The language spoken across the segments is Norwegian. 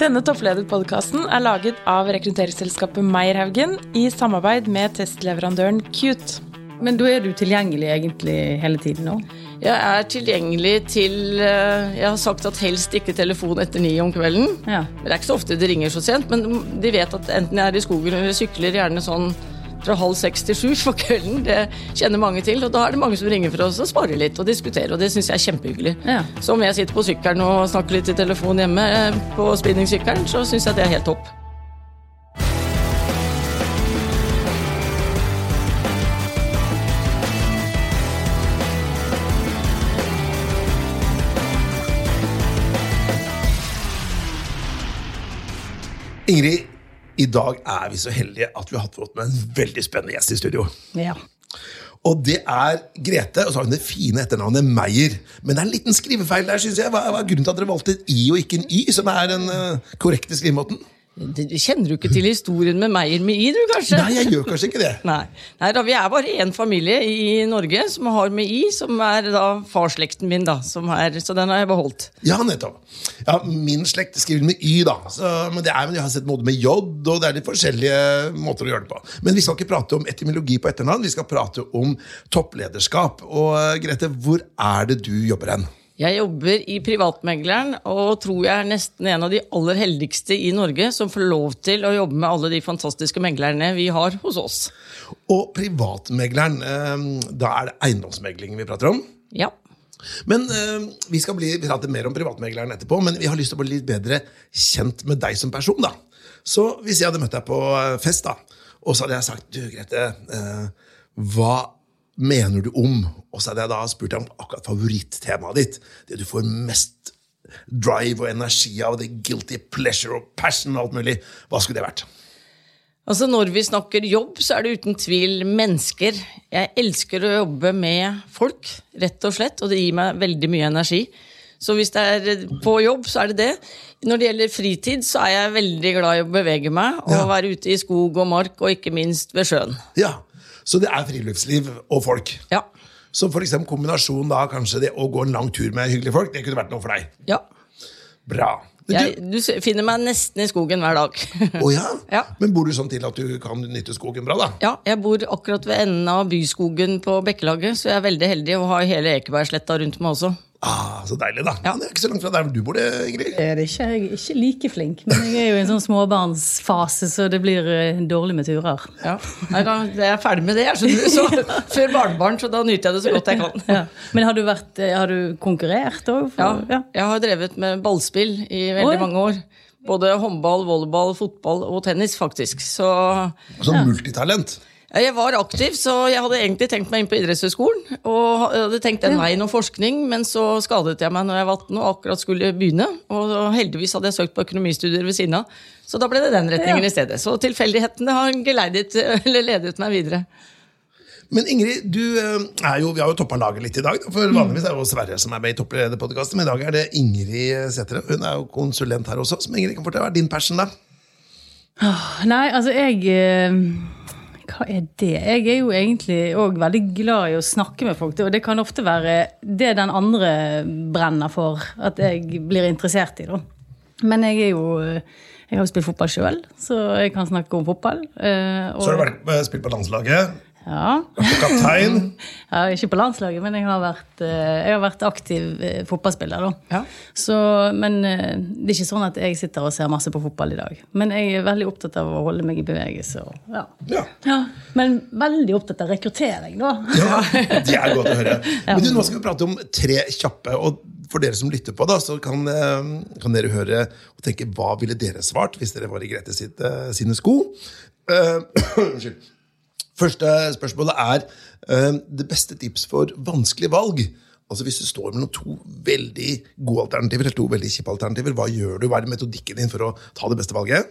Denne topplederpodkasten er laget av rekrutteringsselskapet Meierhaugen i samarbeid med testleverandøren Cute. Men da er du tilgjengelig egentlig hele tiden nå? Jeg er tilgjengelig til eh, Jeg har sagt at helst ikke telefon etter ni om kvelden. Ja. Det er ikke så ofte det ringer så sent, men de vet at enten jeg er i skogen eller sykler gjerne sånn fra halv seks til sju på kvelden. Det kjenner mange til, og da er det mange som ringer for oss og sparer litt og diskuterer, og det syns jeg er kjempehyggelig. Ja. Så om jeg sitter på sykkelen og snakker litt i telefon hjemme eh, på spinningsykkelen, så syns jeg det er helt topp. Ingrid, i dag er vi så heldige at vi har fått med en veldig spennende gjest i studio. Ja. Og det er Grete, og så har hun det fine etternavnet Meyer. Men det er en liten skrivefeil der, syns jeg. Hva hva er grunnen til at dere valgte et i og ikke en y, som er den eh, korrekte skrivemåten? Du kjenner du ikke til historien med Meyer med i, du, kanskje? Nei, jeg gjør kanskje ikke det. Nei. Nei da, vi er bare én familie i Norge som har med i, som er da farsslekten min, da. Som er, så den har jeg beholdt. Ja, nettopp. Ja, Min slekt skriver med y, da. Så, men det er, men jeg har sett både med j, og det er litt forskjellige måter å gjøre det på. Men vi skal ikke prate om etymologi på etternavn, vi skal prate om topplederskap. Og Grete, hvor er det du jobber hen? Jeg jobber i Privatmegleren og tror jeg er nesten en av de aller heldigste i Norge som får lov til å jobbe med alle de fantastiske meglerne vi har hos oss. Og privatmegleren, eh, da er det eiendomsmegling vi prater om? Ja. Men eh, Vi skal bli, prate mer om privatmegleren etterpå, men vi har lyst til å bli litt bedre kjent med deg som person. da. Så hvis jeg hadde møtt deg på eh, fest, da, og så hadde jeg sagt du, Grete, eh, hva mener du om? Og så hadde jeg da spurt deg om akkurat favorittemaet ditt. Det du får mest drive og energi av, det guilty pleasure og passion og alt mulig. Hva skulle det vært? Altså Når vi snakker jobb, så er det uten tvil mennesker. Jeg elsker å jobbe med folk, rett og slett, og det gir meg veldig mye energi. Så hvis det er på jobb, så er det det. Når det gjelder fritid, så er jeg veldig glad i å bevege meg og Ja. være ute i skog og mark, og ikke minst ved sjøen. Ja, Så det er friluftsliv og folk. Ja. Så for eksempel kombinasjonen da, kanskje det å gå en lang tur med hyggelige folk, det kunne vært noe for deg. ja. Bra. Du, Jeg, du, finner meg nesten i skogen hver dag. å ja? Ja. Men bor du sånn til at du kan nytte skogen bra, da? Ja, jeg bor akkurat ved enden av Byskogen på Bekkelaget, så jeg er veldig heldig og har hele Ekebergsletta rundt meg også. Ah, Så deilig, da. Ja. Men Det er ikke så langt fra der du bor, det, Ingrid. Det er ikke. Jeg er ikke like flink, men jeg er jo i en sånn småbarnsfase, så det blir eh, dårlig med turer. Ja. Jeg, kan, jeg er ferdig med det, jeg skjønner du. Så, før barnebarn, så da nyter jeg det så godt jeg kan. Ja. Men har du, vært, eh, har du konkurrert òg? Ja, jeg har drevet med ballspill i veldig Oi. mange år. Både håndball, volleyball, fotball og tennis, faktisk. Så Sånn multitalent. Ja, Jeg var aktiv, så jeg hadde egentlig tenkt meg inn på idrettshøyskolen. Og hadde tenkt den veien om forskning, men så skadet jeg meg når jeg var 18 og akkurat skulle begynne. Og heldigvis hadde jeg søkt på økonomistudier ved siden av, så da ble det den retningen Ja. i stedet. Så tilfeldighetene har geleidet, eller ledet meg videre. Men Ingrid, du eh, er jo, vi har jo toppa laget litt i dag. For Vanligvis er det jo Sverre som er med i Topplederpodkasten, men i dag er det Ingrid Sætre. Hun er jo konsulent her også. Som Ingrid kan fortelle, Hva er din passion, da? Nei, altså jeg eh, Hva er det? Jeg er jo egentlig òg veldig glad i å snakke med folk. Og det kan ofte være det den andre brenner for, at jeg blir interessert i. da. Men jeg er jo eh, Jeg har jo spilt fotball sjøl, så jeg kan snakke om fotball. eh, og- Så har du vært, eh, spilt på landslaget. Ja. Kaptein. Ja, ikke på landslaget, men jeg har vært, eh, jeg har vært aktiv eh, fotballspiller. da. Ja. Så, men eh, det er ikke sånn at jeg sitter og ser masse på fotball i dag. Men jeg er veldig opptatt av å holde meg i bevegelse. Og, ja. Ja. Ja, men veldig opptatt av rekruttering, da. Ja, Det er godt å høre. Men du, Nå skal vi prate om tre kjappe. og For dere som lytter på, da, så kan, kan dere høre og tenke hva ville dere svart hvis dere var i Grete sitt, sine sko. Eh, Unnskyld. Første spørsmålet er uh, det beste tips for vanskelig valg. Altså Hvis du står mellom to veldig gode alternativer eller to veldig kjipe alternativer, hva gjør du? Hva er metodikken din for å ta det beste valget?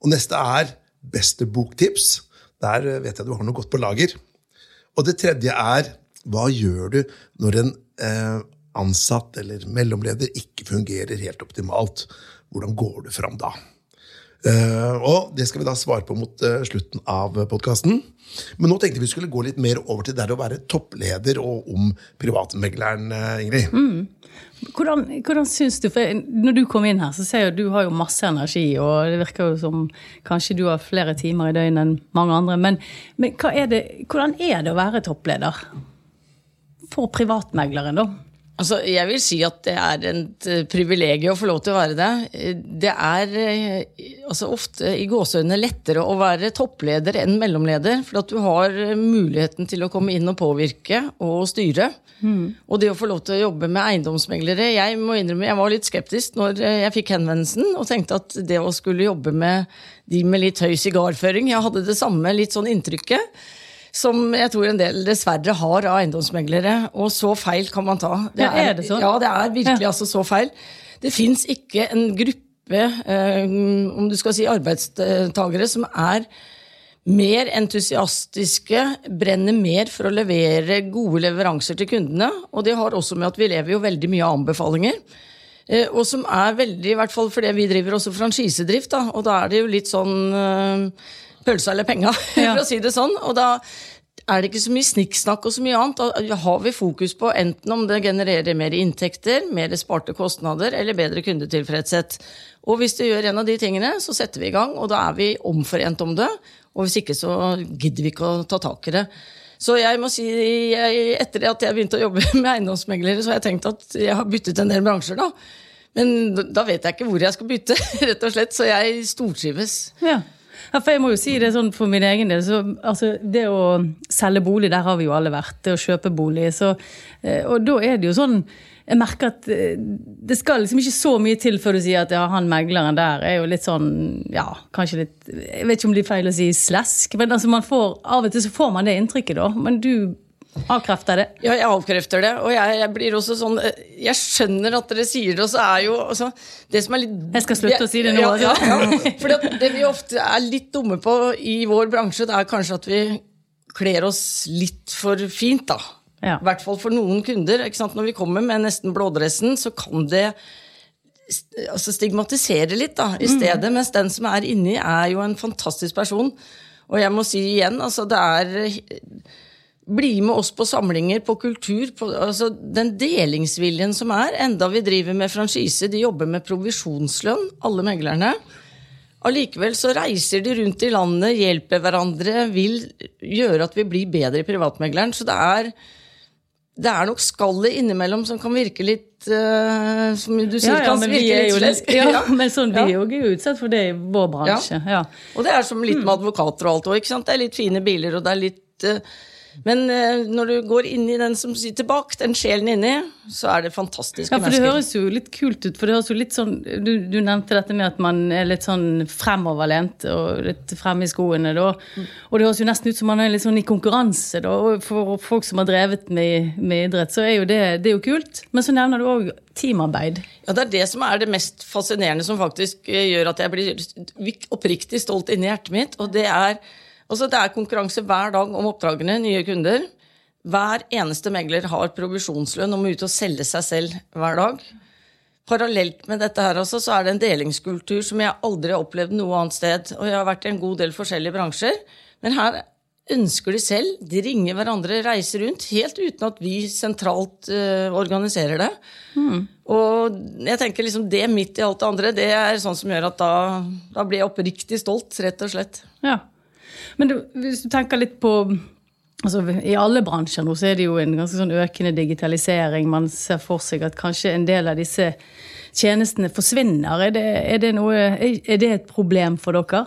Og neste er beste boktips. Der eh, vet jeg du har noe godt på lager. Og det tredje er hva gjør du når en eh, ansatt eller mellomleder ikke fungerer helt optimalt? Hvordan går du fram da? Eh, og det skal vi da svare på mot eh, slutten av podkasten. Men nå tenkte vi skulle gå litt mer over til det å være toppleder og om privatmegleren, Ingrid. Ingrid. Hvordan, hvordan syns du, for Når du kom inn her, så ser jeg at du har jo masse energi, og det virker jo som kanskje du har flere timer i døgnet enn mange andre. Men, men er det, hvordan er det å være toppleder? For privatmegleren, da? Altså, jeg vil si at det er et uh, privilegium å få lov til å være det. Eh, det er uh, altså ofte i gåseøynene lettere å være toppleder enn mellomleder, for at du har muligheten til å komme inn og påvirke og styre. Mm. Og det å få lov til å jobbe med eiendomsmeglere Jeg må innrømme, jeg var litt skeptisk når jeg fikk henvendelsen, og tenkte at det å skulle jobbe med de med litt høy sigarføring Jeg hadde det samme litt sånn inntrykket som jeg tror en del dessverre har av eiendomsmeglere. Og så feil kan man ta. Det er, ja, er det sånn? Ja, det er virkelig ja. altså så feil. Det fins ikke en gruppe, eh, om du skal si arbeidstagere, som er mer entusiastiske, brenner mer for å levere gode leveranser til kundene. Og det har også med at vi lever jo veldig mye av anbefalinger. Eh, og som er veldig, i hvert fall fordi vi driver også franchisedrift, da, og da er det jo litt sånn eh, pølsa eller penga, ja. for å si det sånn. Og da er det ikke så mye snikksnakk og så mye annet. Da har vi fokus på enten om det genererer mer inntekter, mer sparte kostnader eller bedre kundetilfredshet. Og hvis det gjør en av de tingene, så setter vi i gang, og da er vi omforent om det. Og hvis ikke, så gidder vi ikke å ta tak i det. Så jeg må si, jeg, etter at jeg begynte å jobbe med eiendomsmeglere, så har jeg tenkt at jeg har byttet en del bransjer, da. Men da vet jeg ikke hvor jeg skal bytte, rett og slett. Så jeg stortrives. Ja. Ja, for jeg må jo si det sånn for min egen del. Så, altså, det å selge bolig, der har vi jo alle vært. Det å kjøpe bolig. Så, eh, og da er det jo sånn jeg merker at eh, det skal liksom ikke så mye til før du sier at ja, han megleren der er jo litt sånn Ja, kanskje litt Jeg vet ikke om det blir feil å si slesk, men altså man får, av og til så får man det inntrykket, da. Men du Avkrefter det? Ja, jeg avkrefter det. Og jeg, jeg, blir også sånn eh, Jeg skjønner at dere sier det, og så er jo altså, det som er litt Jeg skal slutte å si det nå. Ja, ja, ja. For det vi ofte er litt dumme på i vår bransje, det er kanskje at vi kler oss litt for fint, da. I hvert fall for noen kunder. Når vi kommer med nesten blådressen, så kan det altså stigmatisere litt da, i mm. stedet. Mm. Mens den som er inni, er jo en fantastisk person. Og jeg må si igjen, altså det er bli med oss på samlinger, på kultur. På, altså den delingsviljen som er. Enda vi driver med franchise, de jobber med provisjonslønn, alle meglerne. Allikevel så reiser de rundt i landet, hjelper hverandre, vil gjøre at vi blir bedre i privatmegleren. Så det er, det er nok skallet innimellom som kan virke litt uh, Som du sier, ja, ja, kan virke litt slesk. Ja, ja, men sånn, vi er jo utsatt for det i vår bransje. Ja. Og det er som litt med advokater og alt òg. Det er litt fine biler, og det er litt uh, men uh, når du går inn i den som sitter bak, den sjelen inni, så er det fantastiske mennesker. Ja, for Det høres jo litt kult ut. for det høres jo litt sånn, Du, du nevnte dette med at man er litt sånn fremoverlent og litt fremme i skoene. da. Og det høres jo nesten ut som man er litt sånn i konkurranse. da, og For folk som har drevet med, med idrett, så er jo det, det er jo kult. Men så nevner du òg teamarbeid. Ja, Det er det som er det mest fascinerende, som faktisk eh, gjør at jeg blir oppriktig stolt inni hjertet mitt. og det er Altså, det er konkurranse hver dag om oppdragene, nye kunder. Hver eneste megler har provisjonslønn og må ut og selge seg selv hver dag. Parallelt med dette her også, så er det en delingskultur som jeg aldri har opplevd noe annet sted. Og jeg har vært i en god del forskjellige bransjer. Men her ønsker de selv. De ringer hverandre, reiser rundt, helt uten at vi sentralt uh, organiserer det. Mm. Og jeg tenker liksom det midt i alt det andre, det er sånn som gjør at da, da blir jeg oppriktig stolt, rett og slett. Ja. Men du, hvis du tenker litt på altså I alle bransjer nå så er det jo en ganske sånn økende digitalisering. Man ser for seg at kanskje en del av disse tjenestene forsvinner. Er det, er det, noe, er det et problem for dere?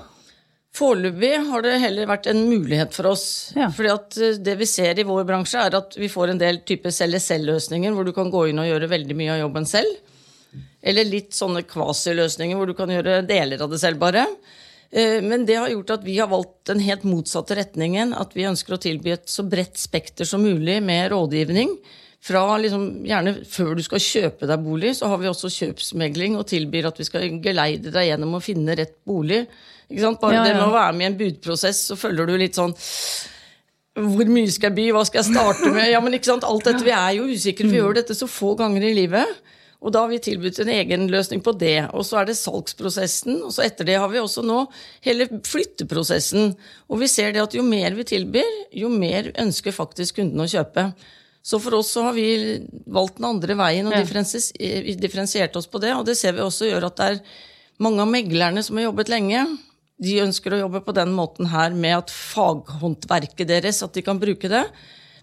Foreløpig har det heller vært en mulighet for oss. Ja. Fordi at eh, det vi ser i vår bransje, er at vi får en del type selge-selv-løsninger hvor du kan gå inn og gjøre veldig mye av jobben selv. Eller litt sånne kvasi-løsninger hvor du kan gjøre deler av det selv, bare. Eh, men det har gjort at vi har valgt den helt motsatte retningen. At vi ønsker å tilby et så bredt spekter som mulig med rådgivning. Fra liksom, gjerne før du skal kjøpe deg bolig, så har vi også kjøpsmegling og tilbyr at vi skal geleide deg gjennom å finne rett bolig. Bare ja, ja. det med å være med i en budprosess, så følger du litt sånn hvor mye skal jeg by, hva skal jeg starte med? Ja, men ikke sant, alt dette, Vi er jo usikre, vi gjør dette så få ganger i livet. Og da har vi tilbudt en egen løsning på det. Og så er det salgsprosessen, og så etter det har vi også nå hele flytteprosessen. Og vi ser det at jo mer vi tilbyr, jo mer ønsker faktisk kunden å kjøpe. Så for oss så har vi valgt den andre veien og differensi- differensiert oss på det. Og det ser vi også gjør at det er mange av meglerne som har jobbet lenge. De ønsker å jobbe på den måten her med at faghåndverket deres, at de kan bruke det.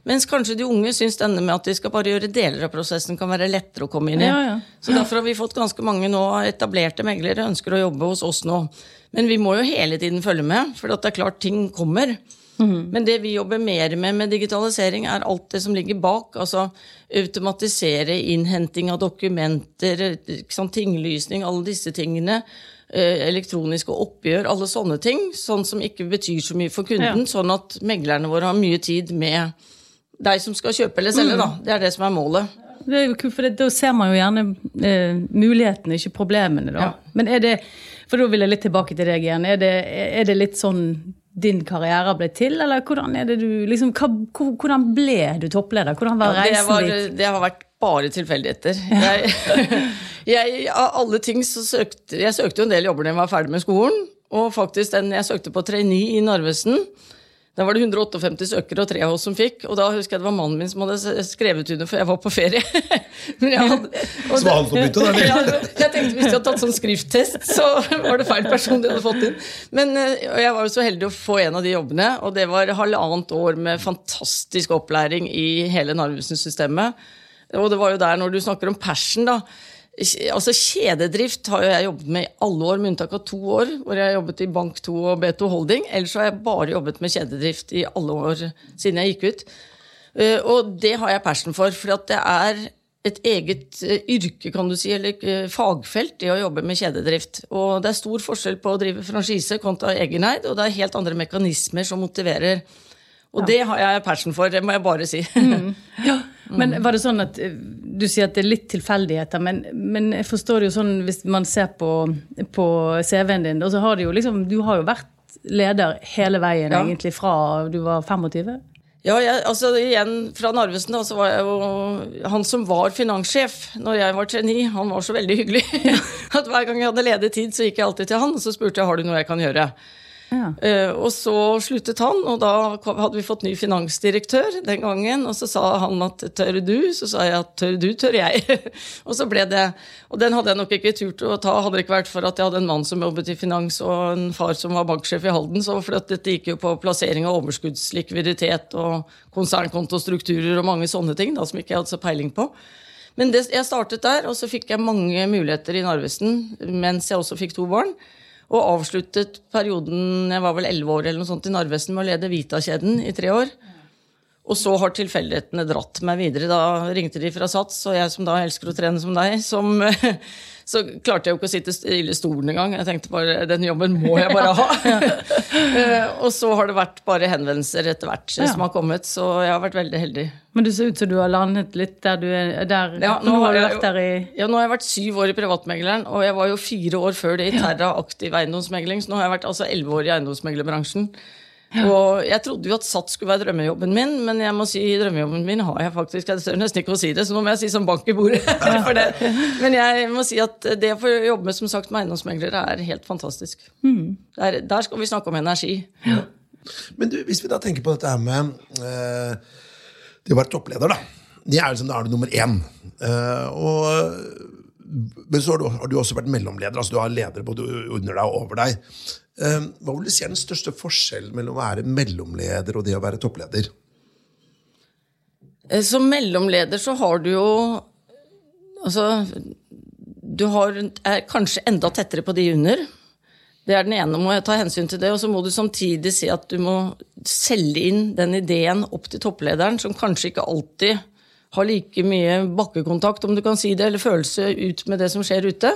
Mens kanskje de unge syns denne med at de skal bare gjøre deler av prosessen, kan være lettere å komme inn i. Ja, ja. Så derfor har vi fått ganske mange nå etablerte meglere ønsker å jobbe hos oss nå. Men vi må jo hele tiden følge med, for det er klart ting kommer. Men det vi jobber mer med med digitalisering, er alt det som ligger bak. Altså automatisere innhenting av dokumenter, sant, tinglysning, alle disse tingene. eh, Elektroniske oppgjør, alle sånne ting. Sånn som ikke betyr så mye for kunden. Ja. Sånn at meglerne våre har mye tid med deg som skal kjøpe eller selge. da. Det er det som er målet. Det for det, Da ser man jo gjerne eh, mulighetene, ikke problemene. da. Ja. Men er det, for da vil jeg litt tilbake til deg igjen. Er det, er det litt sånn din karriere ble til, eller hvordan det du liksom, hva, Hvordan ble du toppleder? Hvordan var Ja, det, reisen var, dit? det har vært bare tilfeldigheter. Jeg, jeg, av alle ting så søkte Jeg søkte jo en del jobber da jeg var ferdig med skolen. Og faktisk den jeg søkte på trainee i Narvesen, da var det 158 søkere og tre av oss som fikk. Og da husker jeg det var mannen min som hadde skrevet under for jeg var på ferie. Men jeg hadde, Så var han begynte, da. Ja, jeg tenkte hvis de hadde tatt sånn skrifttest, så var det feil person de hadde fått inn. Men eh, jeg var jo så heldig å få en av de jobbene, og det var halvannet år med fantastisk opplæring i hele Narvesen-systemet. Og det var jo der, når du snakker om passion, da. Altså Kjededrift har jeg jobbet med i alle år, med unntak av to år, hvor jeg har jobbet i Bank2 og B2 Holding. Ellers har jeg bare jobbet med kjededrift i alle år siden jeg gikk ut. Eh, Og det har jeg passion for, for at det er et eget eh, yrke, kan du si, eller eh, fagfelt, det å jobbe med kjededrift. Og det er stor forskjell på å drive franchise kontra egeneid, og det er helt andre mekanismer som motiverer. Og det har jeg passion for, det må jeg bare si. Men var det sånn at eh, Du sier at det er litt tilfeldigheter, men, men jeg forstår det jo sånn hvis man ser på, på CV-en din, og så har du jo liksom Du har jo vært leder hele veien, Ja. egentlig, fra du var 25? Ja, jeg, altså igjen fra Narvesen da, så var jeg jo Han som var finanssjef når jeg var trainee, han var så veldig hyggelig at hver gang jeg hadde ledig tid, så gikk jeg alltid til han og så spurte jeg har du noe jeg kan gjøre. Eh, og så sluttet han, og da hadde vi fått ny finansdirektør den gangen. Og så sa han at 'tør du?' Så sa jeg at 'tør du, tør jeg'. og så ble det Og den hadde jeg nok ikke turt å ta, hadde det ikke vært for at jeg hadde en mann som jobbet i finans, og en far som var banksjef i Halden. Så for dette gikk jo på plassering av overskuddslikviditet og konsernkontostrukturer og mange sånne ting da, som ikke jeg hadde så peiling på. Men det, jeg startet der, og så fikk jeg mange muligheter i Narvesen mens jeg også fikk to barn. Og avsluttet perioden jeg var vel 11 år eller noe sånt i Narvesen med å lede Vita-kjeden i tre år. Og så har tilfeldighetene dratt meg videre. Da ringte de fra Sats, og jeg som da elsker å trene som deg, som, så klarte jeg jo ikke å sitte stille i stolen engang. Jeg tenkte bare den jobben må jeg bare ha. Eh, og så har det vært bare henvendelser etter hvert Ja. som har kommet, så jeg har vært veldig heldig. Men det ser ut som du har landet litt der du er der. Ja, nå, har du vært der i ja, nå har jeg vært syv år i privatmegleren, og jeg var jo fire år før det i Terra aktiv eiendomsmegling, så nå har jeg vært altså elleve år i eiendomsmeglerbransjen. Og jeg trodde jo at SATS skulle være drømmejobben min, men jeg må si drømmejobben min har jeg faktisk. Jeg tør nesten ikke å si det, så nå må jeg si som bank i bordet. for det. Men jeg må si at det å få jobbe med som sagt med eiendomsmeglere er helt fantastisk. Der, der skal vi snakke om energi. Men du, hvis vi da tenker på dette her med uh, det å være toppleder, da. Det er liksom, da er du nummer én. Uh, og, men så har du, har du også vært mellomleder. altså Du har ledere både under deg og over deg. Eh, hva vil du si er den største forskjellen mellom å være mellomleder og det å være toppleder? Eh, Som mellomleder så har du jo Altså Du har, er kanskje enda tettere på de under. Det er den ene, må jeg ta hensyn til det. Og så må du samtidig si at du må selge inn den ideen opp til topplederen, som kanskje ikke alltid har like mye bakkekontakt, om du kan si det, eller følelse ut med det som skjer ute.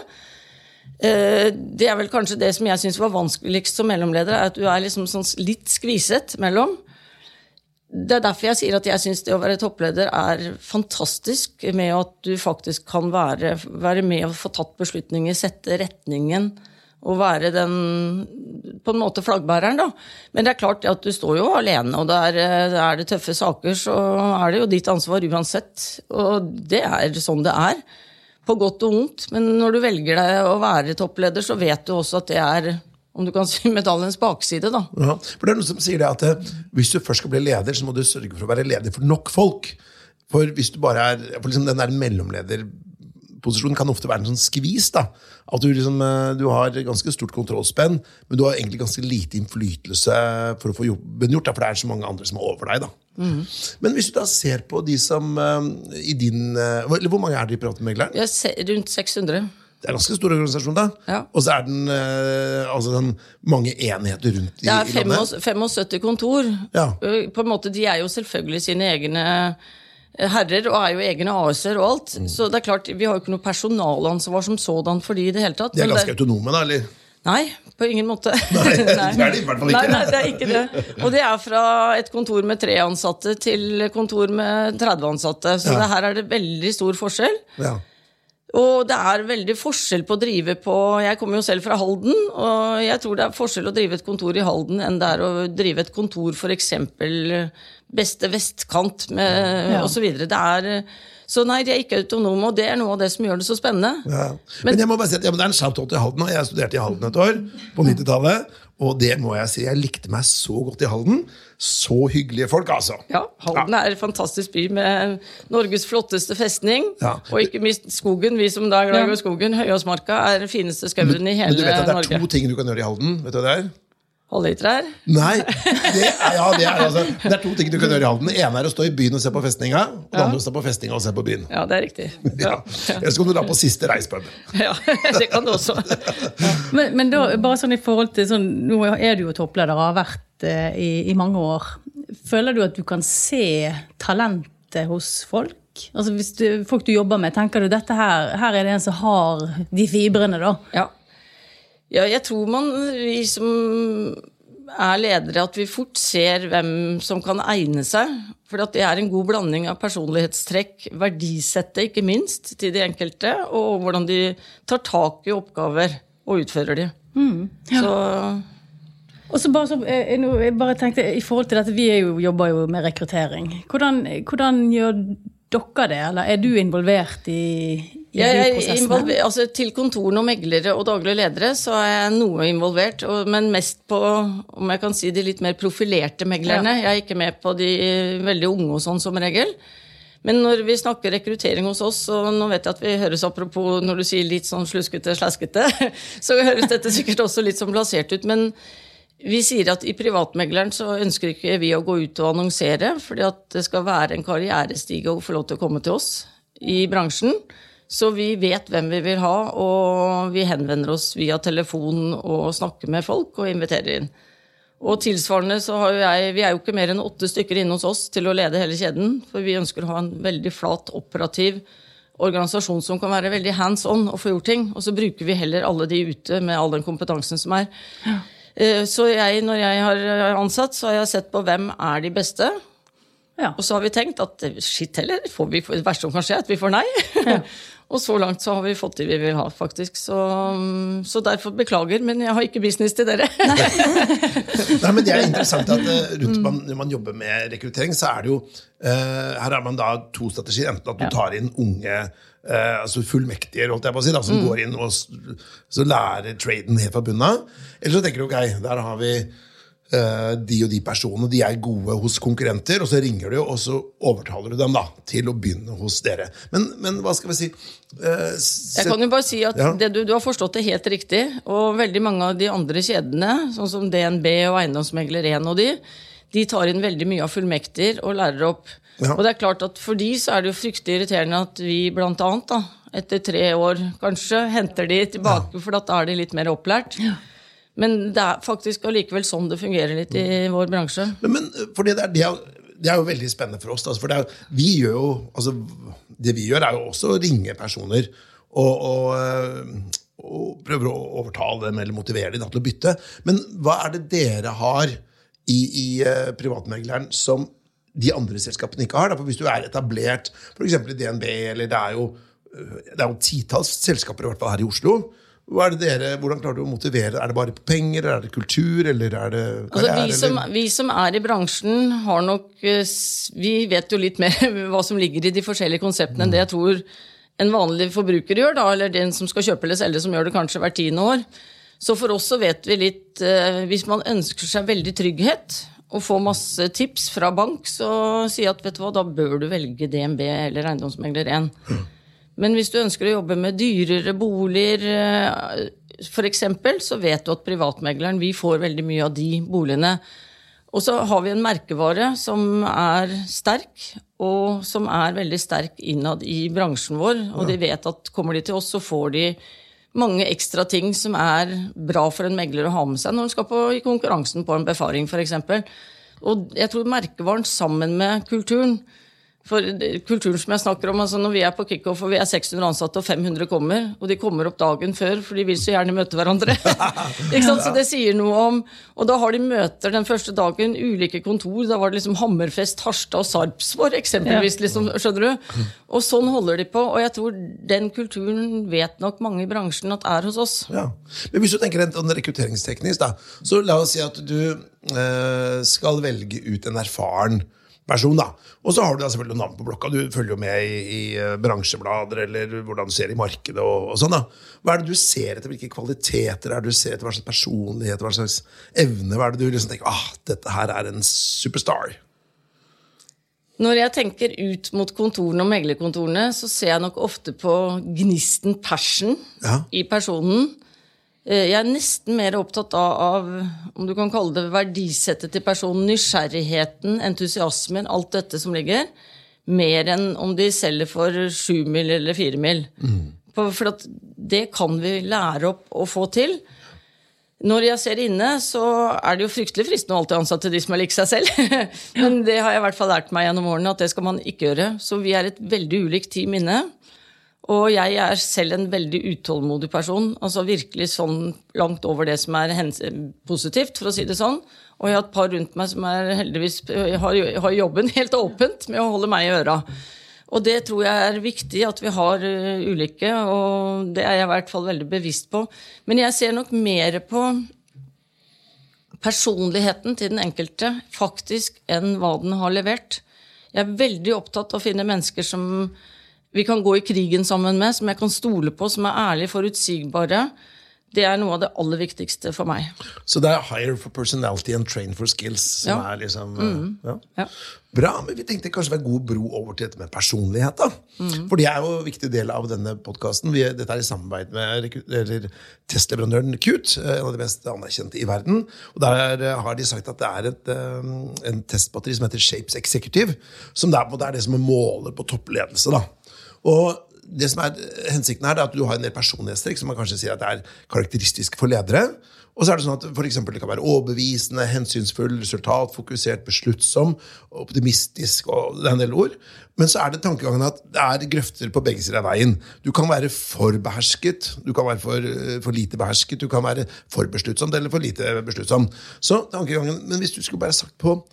Eh, Det er vel kanskje det som jeg syns var vanskeligst som mellomleder, er at du er liksom sånn litt skviset mellom. Det er derfor jeg sier at jeg syns det å være toppleder er fantastisk, med at du faktisk kan være, være med og få tatt beslutninger, sette retningen og være den på en måte flaggbæreren, da. Men det er klart at du står jo alene, og der er det tøffe saker, så er det jo ditt ansvar uansett. Og det er sånn det er. På godt og vondt. Men når du velger deg å være toppleder, så vet du også at det er om du kan si medaljens bakside, da. Ja, for det er noen som sier det at eh, Hvis du først skal bli leder, så må du sørge for å være leder for nok folk. For hvis du bare er for liksom Den der mellomlederposisjonen kan ofte være en sånn skvis. da, At du liksom, eh, du har ganske stort kontrollspenn, men du har egentlig ganske lite innflytelse for å få jobben gjort. Da, for det er så mange andre som er over deg. da. Men hvis du da ser på de som eh, i din eh, Eller hvor mange er det i Privatmegleren? Ja, rundt 600. Det er en ganske stor organisasjon, da. Ja. Og så er den eh, altså den, mange enheter rundt i, Det er i landet. 75 75 kontor. Ja. På en måte, De er jo selvfølgelig sine egne herrer og er jo egne AS-er og alt. Mm. Så det er klart, vi har jo ikke noe personalansvar som sådan for de i det hele tatt. De er ganske det- autonome, da? eller? Nei, på ingen måte. Nei, det er det i hvert fall ikke. Nei, nei, det er ikke det. Og det er fra et kontor med tre ansatte til kontor med 30 ansatte. Så Ja. det her er det veldig stor forskjell. Ja. Og det er veldig forskjell på å drive på Jeg kommer jo selv fra Halden, og jeg tror det er forskjell å drive et kontor i Halden enn det er å drive et kontor f.eks. beste vestkant med Ja. osv. Det er Så nei, de er ikke autonome, og det er noe av det som gjør det så spennende. Ja. Men, jeg må bare si at ja, det er en shout-out til Halden. Jeg studerte i Halden et år på 90-tallet. Og det må jeg si, jeg likte meg så godt i Halden. Så hyggelige folk, altså. Ja, Halden er en fantastisk by med Norges flotteste festning. Ja. Og ikke minst skogen. Vi som da er glad i skogen. Høyåsmarka er den fineste skauen i hele Norge. Men du vet at det er Norge. to ting du kan gjøre i Halden? Vet du hva det er? Hallitrær. Nei, det er, ja, det, er, altså, det er to ting du kan gjøre i Halden. Det ene er å stå i byen og se på festninga. Og det andre er å stå på festninga og se på byen. Ja, det er riktig. Ja. Eller så kan du dra på siste reispub. Ja, det kan du også. Men, men da, bare sånn i forhold til sånn, Nå er du jo toppleder og har vært eh, i, i mange år. Føler du at du kan se talentet hos folk? Altså Hvis du, folk du jobber med, tenker du dette her, her er det en som har de fibrene, da? Ja. Ja, jeg tror man, vi som er ledere, at vi fort ser hvem som kan egne seg. For det er en god blanding av personlighetstrekk, verdisette ikke minst, til de enkelte, og hvordan de tar tak i oppgaver og utfører de. Så Og så bare, så, eh, jeg bare tenkte, i forhold til dette, Vi jo, jobber jo med rekruttering. Hvordan, hvordan gjør dere det? Eller er du involvert i, Jeg er altså, til kontorene og meglere og daglige ledere så er jeg noe involvert, og, men mest på om jeg kan si, de litt mer profilerte meglerne. Jeg er ikke med på de veldig unge og sånn som regel. Men når vi snakker rekruttering hos oss, og nå vet jeg at vi høres apropos når du sier litt sånn sluskete, slaskete, så høres dette sikkert også litt sånn blasert ut. men vi sier at i privatmegleren så ønsker ikke vi å gå ut og annonsere, fordi at det skal være en karrierestige å få lov til å komme til oss i bransjen. Så vi vet hvem vi vil ha, og vi henvender oss via telefon og snakker med folk og inviterer inn. Og tilsvarende så har jeg Vi er jo ikke mer enn åtte stykker inne hos oss til å lede hele kjeden, for vi ønsker å ha en veldig flat, operativ organisasjon som kan være veldig hands on og få gjort ting. Og så bruker vi heller alle de ute med all den kompetansen som er. Ja. Så jeg, når jeg har ansatt, så har jeg sett på hvem er de beste. Ja. Og så har vi tenkt at eh, shit heller, får vi, det verste som kan skje, at vi får nei. og så langt så har vi fått det vi vil ha, faktisk. Så, mm, så derfor beklager, men jeg har ikke business til dere. Nei, men Det er interessant at eh, rundt man, når man jobber med rekruttering, så er det jo uh, Her har man da to strategier. Enten at du tar inn unge uh, altså fullmektige holdt jeg på å si, da, som går inn og så lærer traden helt fra bunnen av. Eller så tenker du ok, der har vi de og de personene, de er gode hos konkurrenter, og så ringer du, og så overtaler du dem da, til å begynne hos dere. Men, men hva skal vi si eh, Jeg kan jo bare si at Ja. det du, du har forstått det helt riktig. Og veldig mange av de andre kjedene, sånn som DNB og Eiendomsmegler 1 og de, de tar inn veldig mye av fullmekter og lærer opp. Ja. Og det er klart at for de så er det jo fryktelig irriterende at vi blant annet, da, etter tre år kanskje, henter de tilbake, for da er de litt mer opplært. Men det er faktisk allikevel sånn det fungerer litt i vår bransje. Men, men fordi det, er, det, er, det er jo veldig spennende for oss. For det er, vi gjør jo, altså, det vi gjør, er jo også å ringe personer og, og, øh, og prøver å overtale dem eller motivere dem da, til å bytte. Men hva er det dere har i, i øh, privatmegleren som de andre selskapene ikke har? Da? For hvis du er etablert, f.eks. i DNB, eller det er jo, øh, det er jo titalls selskaper i hvert fall her i Oslo. Er dere, hvordan klarer du å motivere? Er det bare på penger, eller er det kultur, eller er det Altså, vi, som, vi som er i bransjen, har nok eh, Vi vet jo litt mer hva som ligger i de forskjellige konseptene enn det jeg tror en vanlig forbruker gjør, da, eller den som skal kjøpe eller selge, som gjør det kanskje hvert tiende år. Så for oss så vet vi litt eh, Hvis man ønsker seg veldig trygghet og får masse tips fra bank, så sier jeg at vet du hva, da bør du velge DNB eller Eiendomsmegler 1. Men hvis du ønsker å jobbe med dyrere boliger eh, f.eks., så vet du at privatmegleren vi får veldig mye av de boligene. Og så har vi en merkevare som er sterk, og som er veldig sterk innad i bransjen vår. Og de vet at kommer de til oss, så får de mange ekstra ting som er bra for en megler å ha med seg når han skal på, i konkurransen på en befaring, f.eks. Og jeg tror merkevaren sammen med kulturen for kulturen som jeg snakker om, altså Når vi er på kickoff og vi er 600 ansatte og 500 kommer, og de kommer opp dagen før, for de vil så gjerne møte hverandre. ikke sant? Så det sier noe om Og da har de møter den første dagen, ulike kontor. Da var det liksom Hammerfest, Harstad og Sarpsborg, eksempelvis. liksom, skjønner du? Og sånn holder de på. Og jeg tror den kulturen vet nok mange i bransjen at er hos oss. Ja. Men hvis du tenker en sånn rekrutteringsteknisk, da, så la oss si at du eh, skal velge ut en erfaren person. da. Og så har du da selvfølgelig navn på blokka. Du følger jo med i, i uh, bransjeblader eller hvordan du ser i markedet. og, og sånn da. Hva er det du ser etter? Hvilke kvaliteter er det du ser etter? Hva slags personlighet, hva slags evne? Hva er det du liksom tenker ah, dette her er en superstar? Når jeg tenker ut mot kontorene og meglerkontorene, så ser jeg nok ofte på gnisten, passion, Ja. i personen. Eh, Jeg er nesten mer opptatt av, av om du kan kalle det verdisettet til personen, nysgjerrigheten, entusiasmen, alt dette som ligger, mer enn om de selger for sju mil eller fire mil. For for at det kan vi lære opp å få til. Når jeg ser inne, så er det jo fryktelig fristende å alltid ansette de som er lik seg selv. Men det har jeg i hvert fall lært meg gjennom årene at det skal man ikke gjøre. Så vi er et veldig ulikt team inne. Og jeg er selv en veldig utålmodig person. altså Virkelig sånn langt over det som er positivt, for å si det sånn. Og jeg har et par rundt meg som heldigvis har, har jobben helt åpent med å holde meg i øra. Og det tror jeg er viktig at vi har uh, ulike, og det er jeg i hvert fall veldig bevisst på. Men jeg ser nok mer på personligheten til den enkelte faktisk enn hva den har levert. Jeg er veldig opptatt av å finne mennesker som vi kan gå i krigen sammen med, som jeg kan stole på, som er ærlige, forutsigbare. Det er noe av det aller viktigste for meg. Så det er hire for personality and train for skills som Ja. Er liksom mm. ja. Ja. Bra, men vi tenkte kanskje det var god bro over til dette med personlighet. da. Mm. For det er jo en viktig del av denne podkasten. Dette er i samarbeid med eller testleverandøren Qt, eh, en av de mest anerkjente i verden. Og Der eh, har de sagt at det er et, eh, en testbatteri som heter Shapes Executive, som det er, på måte er det som måler på toppledelse. da. Og det som er Hensikten her, er at du har en del personlighetstrekk som man kanskje sier at er karakteristisk for ledere. Og så er Det sånn at for eksempel, det kan være overbevisende, hensynsfull, resultatfokusert, besluttsom, optimistisk og det er en del ord. Men så er det tankegangen at det er grøfter på begge sider av veien. Du kan være for behersket, du kan være for, eh, for lite behersket, du kan være for besluttsom eller for lite besluttsom. Så tankegangen, Men hvis du skulle bare sagt på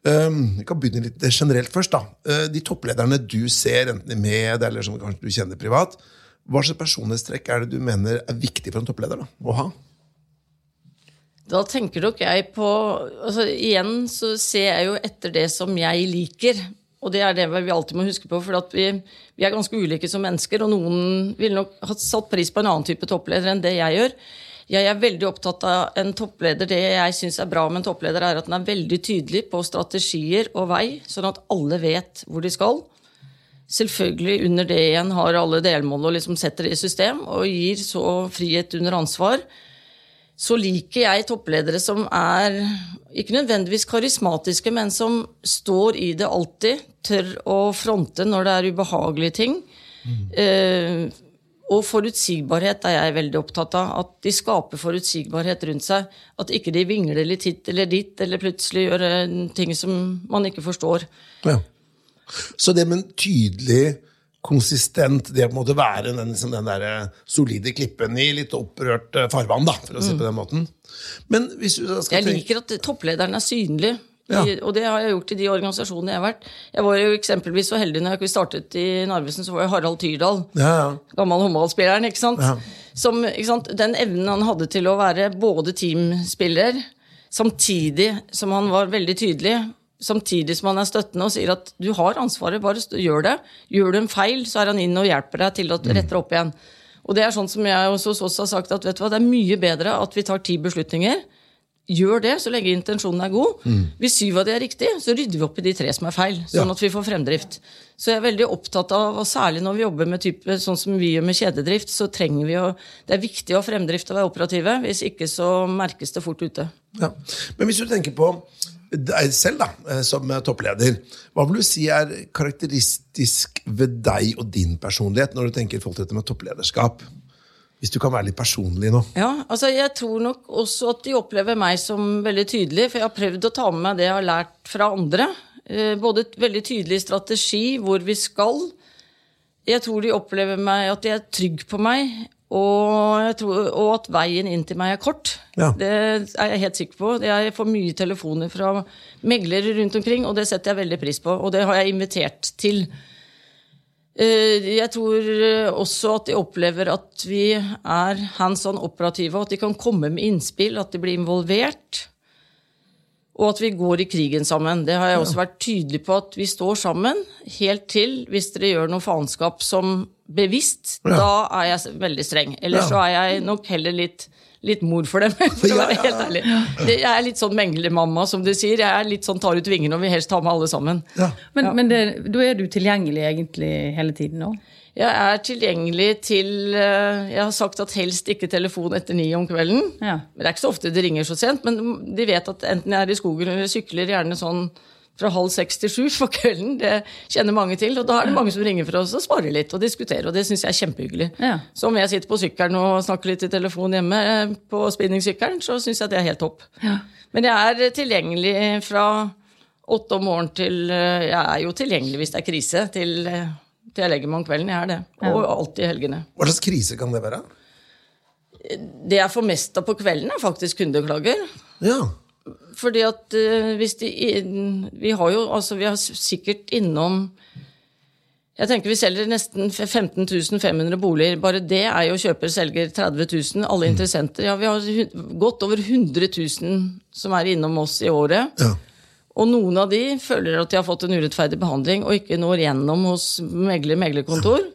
vi kan begynne litt generelt først. da. Uh, de topplederne du ser, enten i media eller som kanskje du kjenner privat, hva slags personlighetstrekk er det du mener er viktig for en toppleder da, å ha? Da tenker nok jeg på altså Igjen så ser jeg jo etter det som jeg liker. Og det er det vi alltid må huske på, for vi, vi er ganske ulike som mennesker. Og noen ville nok ha satt pris på en annen type toppleder enn det jeg gjør. Jeg er veldig opptatt av en toppleder. Det jeg syns er bra med en toppleder, er at den er veldig tydelig på strategier og vei, sånn at alle vet hvor de skal. Selvfølgelig under det igjen har alle delmål og liksom setter det i system og gir så frihet under ansvar så liker jeg toppledere som er ikke nødvendigvis karismatiske, men som står i det alltid. Tør å fronte når det er ubehagelige ting. Eh, og forutsigbarhet er jeg veldig opptatt av. At de skaper forutsigbarhet rundt seg. At ikke de vingler litt hit eller dit, eller plutselig gjør eh, ting som man ikke forstår. Ja. Så det med en tydelig, konsistent, det måte være den, liksom den der eh, solide klippen i litt opprørt eh, farvann, da, for å si det på den måten. Men hvis du skal Jeg liker at topplederen er synlig. Ja. I, og det har jeg gjort i de organisasjonene jeg har vært. Jeg var jo eksempelvis så heldig når jeg startet i Narvesen, så var jeg Harald Tyrdal. ja, ja. Gammel håndballspilleren, ikke sant? Som, ikke sant? Den evnen han hadde til å være både teamspiller, samtidig som han var veldig tydelig. samtidig som han er støttende og sier at du har ansvaret, bare gjør det. Gjør du en feil, så er han inn og hjelper deg til å rette opp igjen. Og det er sånn som jeg også også har sagt, at vet du hva, det er mye bedre at vi tar ti beslutninger. Gjør det, så lenge intensjonen er god. Hvis syv av de er riktig, så rydder vi opp i de tre som er feil. Sånn Ja. at vi får fremdrift. Så jeg er veldig opptatt av, og særlig når vi jobber med type, sånn som vi gjør med kjededrift, så trenger vi å Det er viktig å ha fremdrift og være operative. Hvis ikke så merkes det fort ute. Ja. Men hvis du tenker på deg selv da, eh, som toppleder, hva vil du si er karakteristisk ved deg og din personlighet når du tenker i forhold til dette med topplederskap? Hvis du kan være litt personlig nå. Ja, altså jeg tror nok også at de opplever meg som veldig tydelig, for jeg har prøvd å ta med meg det jeg har lært fra andre. Eh, Både et veldig tydelig strategi, hvor vi skal. Jeg tror de opplever meg at de er trygg på meg, og, tror, og at veien inn til meg er kort. Ja. Det er jeg helt sikker på. Jeg får mye telefoner fra meglere rundt omkring, og det setter jeg veldig pris på. Og det har jeg invitert til. Eh, Jeg tror eh, også at de opplever at vi er hands on operative, at de kan komme med innspill, at de blir involvert. Og at vi går i krigen sammen. Det har jeg også vært tydelig på at vi står sammen helt til hvis dere gjør noe faenskap som bevisst. Ja. Da er jeg veldig streng. Eller så er jeg nok heller litt, litt mor for dem, for å være helt ærlig. Jeg er litt sånn menglemamma, som du sier. Jeg er litt sånn tar ut vingene og vil helst ta med alle sammen. Ja. Men, men det, da er du tilgjengelig egentlig hele tiden nå? Jeg er tilgjengelig til eh, Jeg har sagt at helst ikke telefon etter ni om kvelden. Ja. Men Det er ikke så ofte det ringer så sent, men de vet at enten jeg er i skogen eller sykler gjerne sånn fra halv seks til sju på kvelden. Det kjenner mange til. Og da er det mange som ringer for oss og sparer litt og diskuterer, og det syns jeg er kjempehyggelig. Ja. Så om jeg sitter på sykkelen og snakker litt i telefon hjemme eh, på spinningsykkelen, så syns jeg det er helt topp. Men jeg er tilgjengelig fra åtte om morgenen til eh, Jeg er jo tilgjengelig hvis det er krise, til, eh, til jeg legger meg om kvelden. Jeg er det. Og alltid i helgene. Hva slags krise kan det være? Det jeg får mest av på kvelden, er faktisk kundeklager. Ja. Fordi at eh, hvis de Vi har jo altså Vi har sikkert innom Jeg tenker vi selger nesten 15 500 boliger. Bare det er jo kjøper-selger 30 000. Alle interessenter. Ja, vi har godt over 100 000 som er innom oss i året. Ja. Og noen av de føler at de har fått en urettferdig behandling og ikke når gjennom hos megler meglerkontor.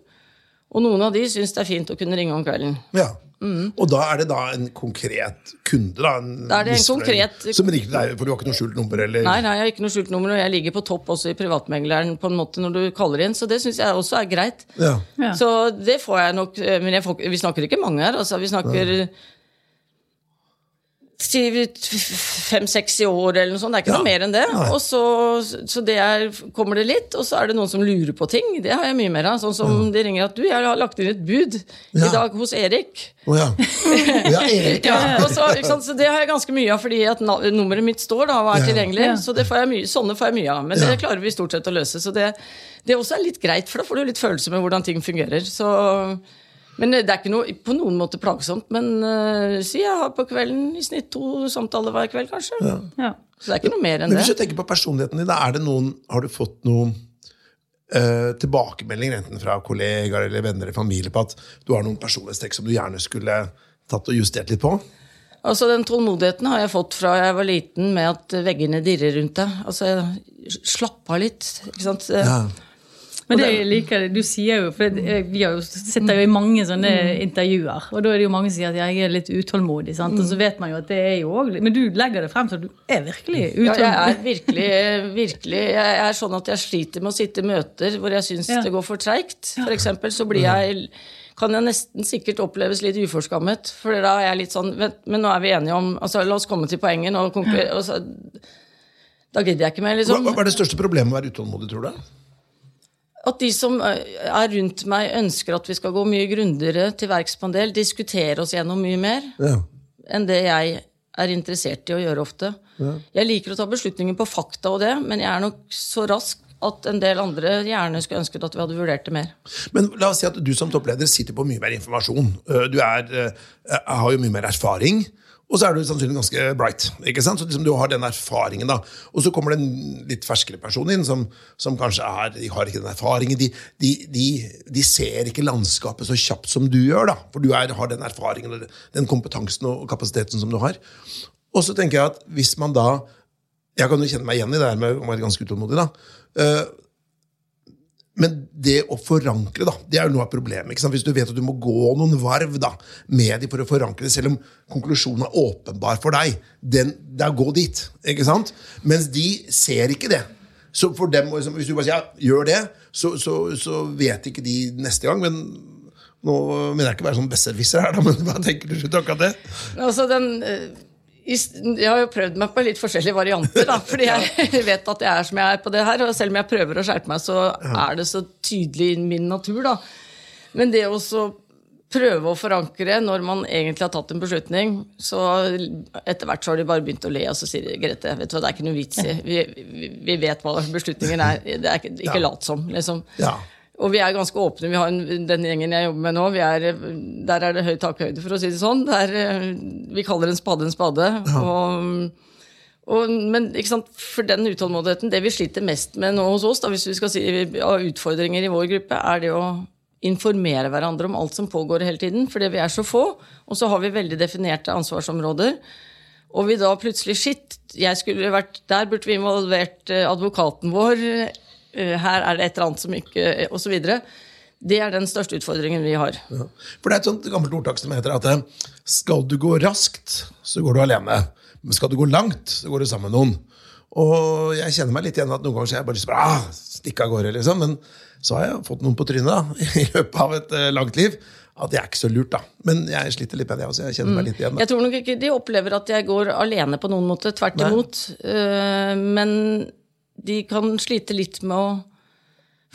Og noen av de syns det er fint å kunne ringe om kvelden. ja. Og da er det da en konkret kunde, da? En Mm. Da er det en konkret- Som ringer deg, for du har ikke noe skjult nummer? eller? Nei, nei, jeg har ikke noe skjult nummer, og jeg ligger på topp også i privatmegleren på en måte når du kaller inn, så det syns jeg også er greit. Ja. Ja. Så det får jeg nok eh, Men jeg får, vi snakker ikke mange her, altså. Vi snakker fem-seks i år eller noe sånt. Det er ikke Ja. noe mer enn det. Og så, så det er, kommer det litt, og så er det noen som lurer på ting. Det har jeg mye mer av. Sånn som de ringer at du, jeg har lagt inn et bud Ja. i dag hos Erik. Å ja. Ja, Erik, ja. Ja, og så, ikke sant? så Det har jeg ganske mye av, fordi at nummeret mitt står da, og er Ja. tilgjengelig. Ja. Så det får jeg mye, sånne får jeg mye av. Men Ja. det klarer vi stort sett å løse. Så det, det også er litt greit, for da får du litt følelse med hvordan ting fungerer. Så, men det er ikke noe, på noen måte plagsomt. Men uh, si jeg har på kvelden i snitt to samtaler hver kveld, kanskje. Ja. Så det er ikke noe mer enn Men hvis det. du tenker på personligheten din, da er det noen, har du fått noen uh, tilbakemeldinger, enten fra kollegaer eller venner eller familie, på at du har noen personlighetstrekk som du gjerne skulle tatt og justert litt på? Altså Den tålmodigheten har jeg fått fra jeg var liten, med at veggene dirrer rundt deg. Altså, Slapp av litt. ikke sant? Ja. Men det jeg liker det, du sier jo, for vi har jo, sitter jo i mange sånne intervjuer, og da er det jo mange som sier at jeg er litt utålmodig, sant? og så vet man jo at det er jo litt, Men du legger det frem så du er virkelig utålmodig. Ja, jeg er virkelig, virkelig Jeg er sånn at jeg sliter med å sitte i møter hvor jeg syns Ja. det går for treigt. For eksempel så blir jeg kan jeg nesten sikkert oppleves litt uforskammet. For da er jeg litt sånn vent, Men nå er vi enige om altså La oss komme til poenget. Nå, og så, da gidder jeg ikke mer, Hva, liksom. hva er det største problemet med å være utålmodig, tror du? At de som eh, er rundt meg, ønsker at vi skal gå mye grundigere til verks på en del. Diskutere oss gjennom mye mer Ja. enn det jeg er interessert i å gjøre ofte. Jeg liker å ta beslutninger på fakta og det, men jeg er nok så rask at en del andre gjerne skulle ønsket at vi hadde vurdert det mer. Men la oss si at du som toppleder sitter på mye mer informasjon. Uh, Du er, uh, har jo mye mer erfaring. Og så er du sannsynligvis ganske bright. ikke sant? Så liksom du har den erfaringen da. Og så kommer det en litt ferskere person inn som, som kanskje er, de har ikke den erfaringen. De, de, de, de ser ikke landskapet så kjapt som du gjør, da. For du er, har den erfaringen og den kompetansen og kapasiteten som du har. Og så tenker jeg at hvis man da Jeg kan jo kjenne meg igjen i det her med å være ganske utålmodig. da. Men det å forankre, da, det er jo noe av problemet. Hvis du vet at du må gå noen varv da, med dem for å forankre det, selv om konklusjonen er åpenbar for deg, den, det er å gå dit. ikke sant? Mens de ser ikke det. Så for dem, Hvis du bare sier ja, gjør det, så, så, så vet ikke de neste gang. men nå mener jeg ikke å være sånn besserwisser her, da, men hva tenker du slutt akkurat det? Altså, den, eh, jeg har jo prøvd meg på litt forskjellige varianter, da, fordi jeg vet at jeg er som jeg er på det her. Og selv om jeg prøver å skjerpe meg, så er det så tydelig i min natur, da. Men det å prøve å forankre når man egentlig har tatt en beslutning, så etter hvert så har de bare begynt å le, og så sier de Grete, vet du hva, det er ikke noe vits i. Vi, vi, vet hva beslutningen er. Det er ikke, ikke lat som, liksom. Ja. Og vi er ganske åpne. Vi har en, Den gjengen jeg jobber med nå, vi er, der er det høy takhøyde, for å si det sånn. Der, eh, vi kaller en spade en spade. Og, og, men for den utålmodigheten, det vi sliter mest med nå hos oss, da, hvis vi skal si av utfordringer i vår gruppe, er det å informere hverandre om alt som pågår hele tiden. Fordi vi er så få, og så har vi veldig definerte ansvarsområder. Og vi da plutselig Shit, jeg skulle vært der, burde vi involvert eh, advokaten vår. Eh, Her er det et eller annet som ikke Og så videre. Det er den største utfordringen vi har. Ja. For det er et sånt gammelt ordtak som heter at eh, skal du gå raskt, så går du alene. Men skal du gå langt, så går du sammen med noen. Og jeg kjenner meg litt igjen at noen ganger så jeg bare lyst til å bare, ah, stikke av gårde. liksom. Men så har jeg fått noen på trynet da, i løpet av et eh, langt liv. At det er ikke så lurt, da. Men jeg sliter litt med det også. Jeg kjenner meg litt igjen. da. Jeg tror nok ikke de opplever at jeg går alene på noen måte. Tvert imot. Uh, Men de kan slite litt med å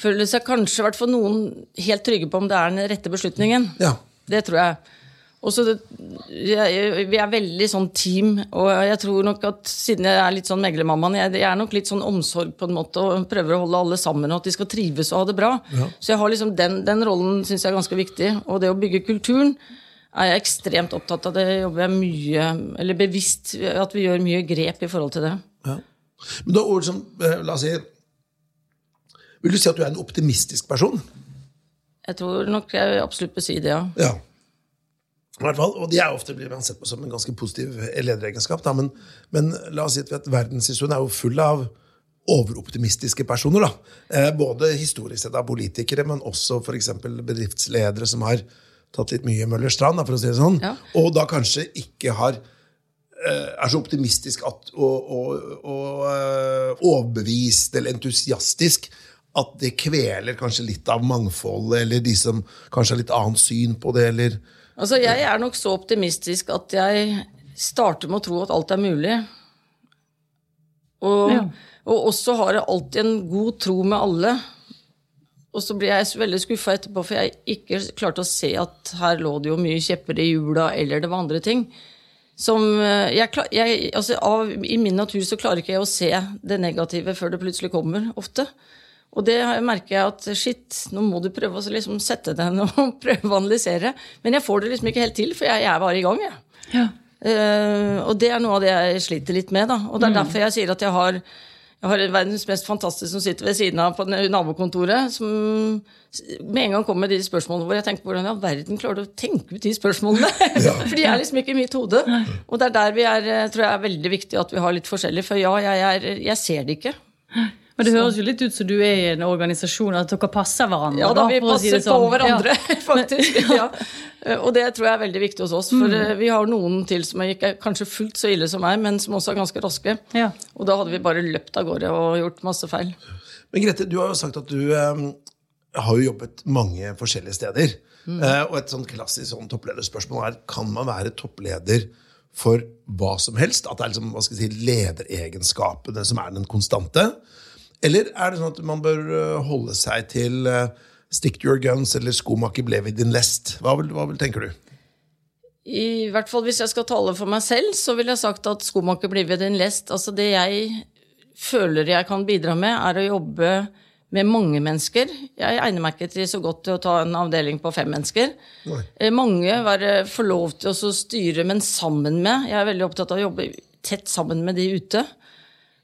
føle seg kanskje, i hvert fall noen, helt trygge på om det er den rette beslutningen. Ja. Det tror jeg. Og så Vi er veldig sånn team, og jeg tror nok at siden jeg er litt sånn meglermammaen, jeg, jeg er nok litt sånn omsorg på en måte, og prøver å holde alle sammen, og at de skal trives og ha det bra. Så jeg har liksom den, den rollen syns jeg er ganske viktig. Og det å bygge kulturen er jeg ekstremt opptatt av. Det jobber jeg mye Eller bevisst at vi gjør mye grep i forhold til det. Men da ord som, eh, la oss si Vil du si at du er en optimistisk person? Jeg tror nok jeg absolutt bør si det, ja. Ja. I hvert fall, og de er ofte blir man sett på som en ganske positiv lederegenskap. Da. Men, men la oss si at verdenshistorien er jo full av overoptimistiske personer. Da. Eh, både historisk sett av politikere, men også f.eks. bedriftsledere som har tatt litt mye Møllers strand, da, for å si det sånn. Ja. Og da kanskje ikke har er så optimistisk at, og, og, og eh, overbevist eller entusiastisk at det kveler kanskje litt av mangfoldet, eller de som kanskje har litt annet syn på det, eller Altså, jeg er nok så optimistisk at jeg starter med å tro at alt er mulig. Og, Ja. og også har jeg alltid en god tro med alle. Og så blir jeg veldig skuffa etterpå, for jeg ikke klarte å se at her lå det jo mye kjepper i hjula, eller det var andre ting. Som eh, jeg, jeg, altså av, I min natur så klarer ikke jeg å se det negative før det plutselig kommer, ofte. Og det merker jeg at shit, nå må du prøve å liksom sette deg ned og prøve å analysere. Men jeg får det liksom ikke helt til, for jeg, jeg er bare i gang, jeg. Ja. Uh, og det er noe av det jeg sliter litt med. da. Og det er derfor jeg sier at jeg har, jeg har verdens mest fantastiske som sitter ved siden av på nabokontoret. Som med en gang kommer med de spørsmålene hvor jeg tenker hvordan i all verden klarer du å tenke ut de spørsmålene? For de er liksom ikke i mitt hode. Og det er der vi er, tror jeg er veldig viktig at vi har litt forskjellig. For ja, jeg, er, jeg ser det ikke. Men det høres jo litt ut som du er i en organisasjon, at dere passer hverandre. Ja da, vi å si passer sånn. på hverandre, Ja. faktisk. Ja. Eh, Og det tror jeg er veldig viktig hos oss. For Mm. eh, vi har noen til som er ikke kanskje fullt så ille som meg, men som også er ganske raske. Ja. Og da hadde vi bare løpt av gårde og gjort masse feil. Men Grete, du har jo sagt at du eh, har jo jobbet mange forskjellige steder. Eh, og et sånn klassisk sånn topplederspørsmål er kan man være toppleder for hva som helst? At det er liksom, hva skal jeg si, lederegenskapene som er den konstante? Eller er det sånn at man bør eh, holde seg til eh, stick to your guns eller skomaker ble ved din lest? Hva, vil, hva vil, tenker du? I hvert fall hvis jeg skal tale for meg selv, så ville jeg sagt at skomaker blir ved din lest. Altså det jeg føler jeg kan bidra med, er å jobbe med mange mennesker. Jeg egner meg ikke til så godt til å ta en avdeling på fem mennesker. Nei. Eh, Mange være, får lov til å styre, men sammen med. Jeg er veldig opptatt av å jobbe tett sammen med de ute.